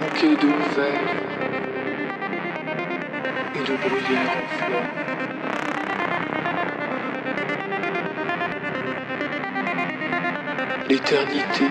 bouquet de verre et de bruyère en fleurs. L'éternité